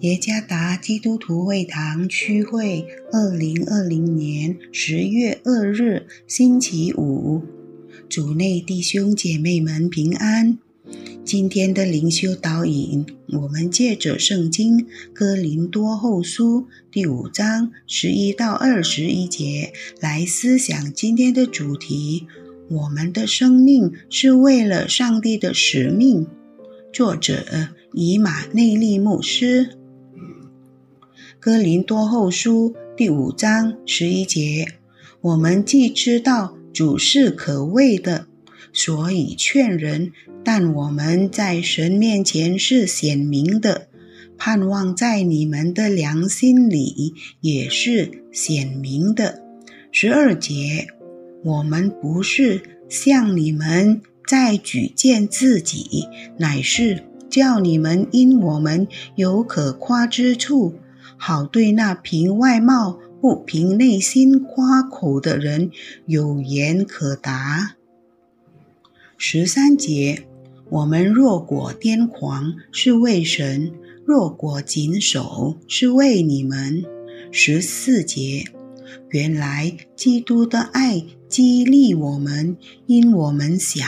耶加达基督徒会堂区会，二零二零年十月二日，星期五，主内弟兄姐妹们平安。今天的灵修导引，我们借着圣经哥林多后书第五章十一到二十一节来思想今天的主题：我们的生命是为了上帝的使命。作者以马内利牧师。哥林多后书第五章十一节，我们既知道主是可畏的，所以劝人；但我们在神面前是显明的，盼望在你们的良心里也是显明的。十二节，我们不是向你们再举荐自己，乃是叫你们因我们有可夸之处。好对那凭外貌不凭内心夸口的人有言可答。十三节，我们若果癫狂，是为神；若果谨守，是为你们。十四节，原来基督的爱激励我们，因我们想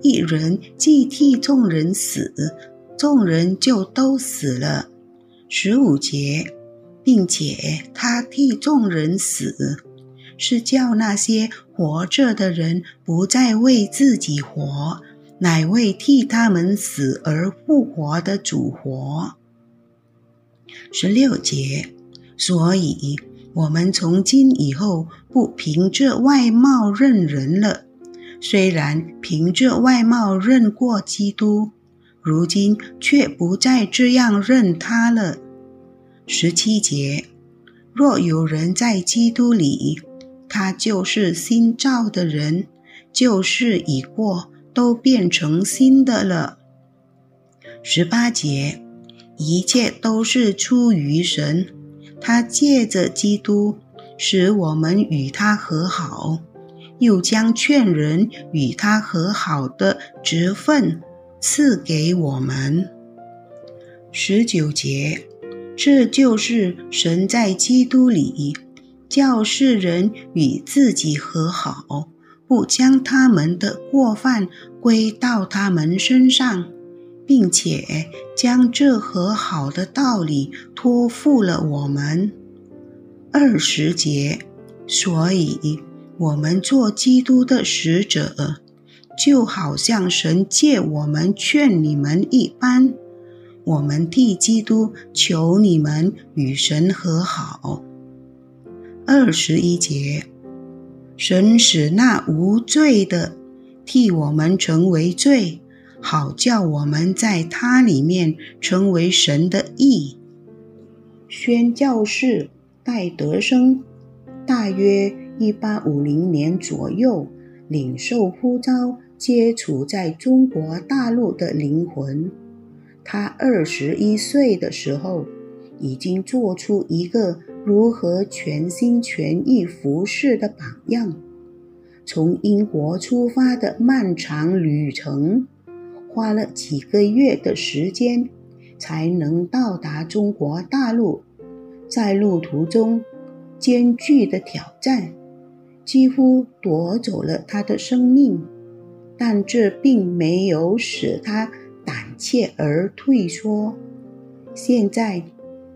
一人既替众人死，众人就都死了。十五节。并且他替众人死，是叫那些活着的人不再为自己活，乃为替他们死而复活的主活。十六节，所以我们从今以后不凭着外貌认人了，虽然凭着外貌认过基督，如今却不再这样认他了。十七节，若有人在基督里，他就是新造的人，旧事已过，都变成新的了。十八节，一切都是出于神，他借着基督使我们与他和好，又将劝人与他和好的职分赐给我们。十九节。这就是神在基督里叫世人与自己和好，不将他们的过犯归到他们身上，并且将这和好的道理托付了我们。二十节，所以我们做基督的使者，就好像神借我们劝你们一般。我们替基督求你们与神和好。二十一节，神使那无罪的替我们成为罪，好叫我们在他里面成为神的义。宣教士戴德生，大约一八五零年左右，领受呼召，接触在中国大陆的灵魂。他二十一岁的时候，已经做出一个如何全心全意服侍的榜样。从英国出发的漫长旅程，花了几个月的时间，才能到达中国大陆。在路途中，艰巨的挑战几乎夺走了他的生命，但这并没有使他。怯而退缩。现在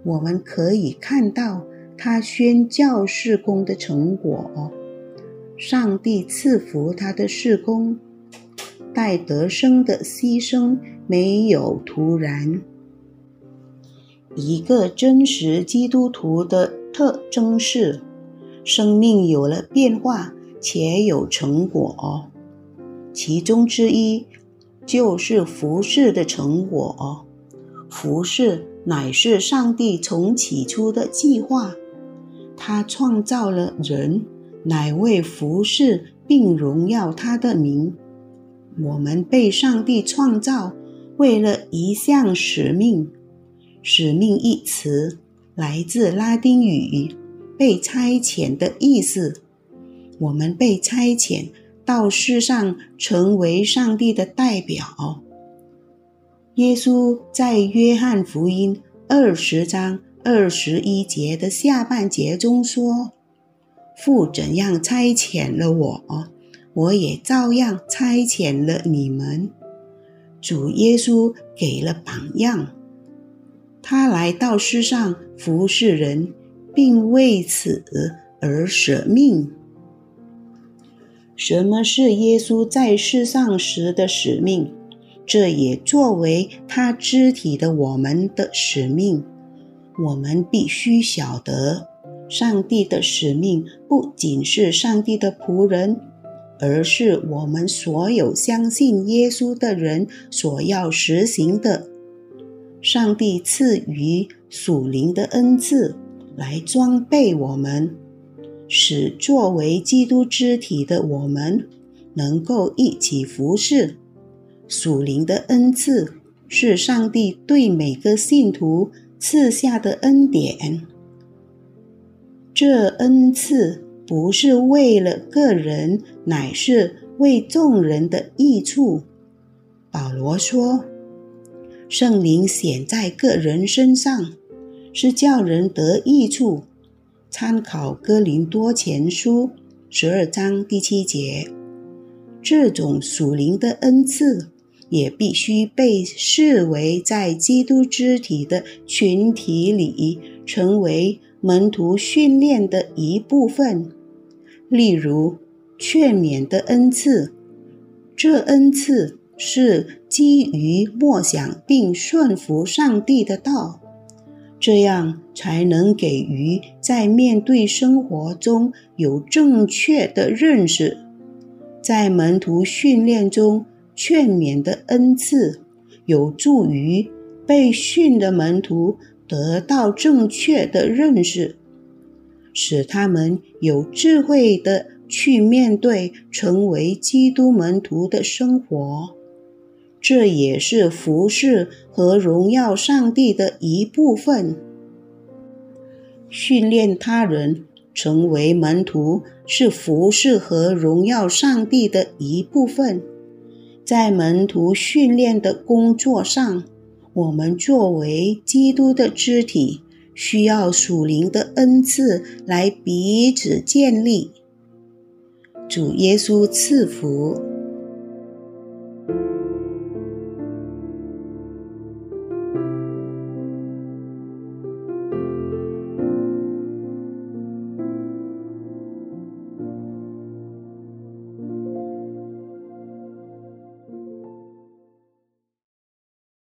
我们可以看到他宣教事工的成果。上帝赐福他的事工，戴德生的牺牲没有突然。一个真实基督徒的特征是，生命有了变化且有成果。其中之一。就是服饰的成果。服饰乃是上帝从起初的计划，他创造了人，乃为服饰并荣耀他的名。我们被上帝创造，为了一项使命。使命一词来自拉丁语“被差遣”的意思。我们被差遣。到世上成为上帝的代表。耶稣在约翰福音二十章二十一节的下半节中说：“父怎样差遣了我，我也照样差遣了你们。”主耶稣给了榜样，他来到世上服侍人，并为此而舍命。什么是耶稣在世上时的使命？这也作为他肢体的我们的使命。我们必须晓得，上帝的使命不仅是上帝的仆人。而是我们所有相信耶稣的人所要实行的。上帝赐予属灵的恩赐来装备我们，使作为基督肢体的我们能够一起服侍。属灵的恩赐是上帝对每个信徒赐下的恩典，这恩赐。不是为了个人，乃是为众人的益处。保罗说：“圣灵显在个人身上，是叫人得益处。”参考哥林多前书十二章第七节。这种属灵的恩赐，也必须被视为在基督肢体的群体里成为。门徒训练的一部分，例如劝勉的恩赐，这恩赐是基于默想并顺服上帝的道，这样才能给予在面对生活中有正确的认识。在门徒训练中，劝勉的恩赐有助于被训的门徒。得到正确的认识，使他们有智慧的去面对成为基督门徒的生活。这也是服侍和荣耀上帝的一部分。训练他人成为门徒是服侍和荣耀上帝的一部分。在门徒训练的工作上。我们作为基督的肢体，需要属灵的恩赐来彼此建立。主耶稣赐福。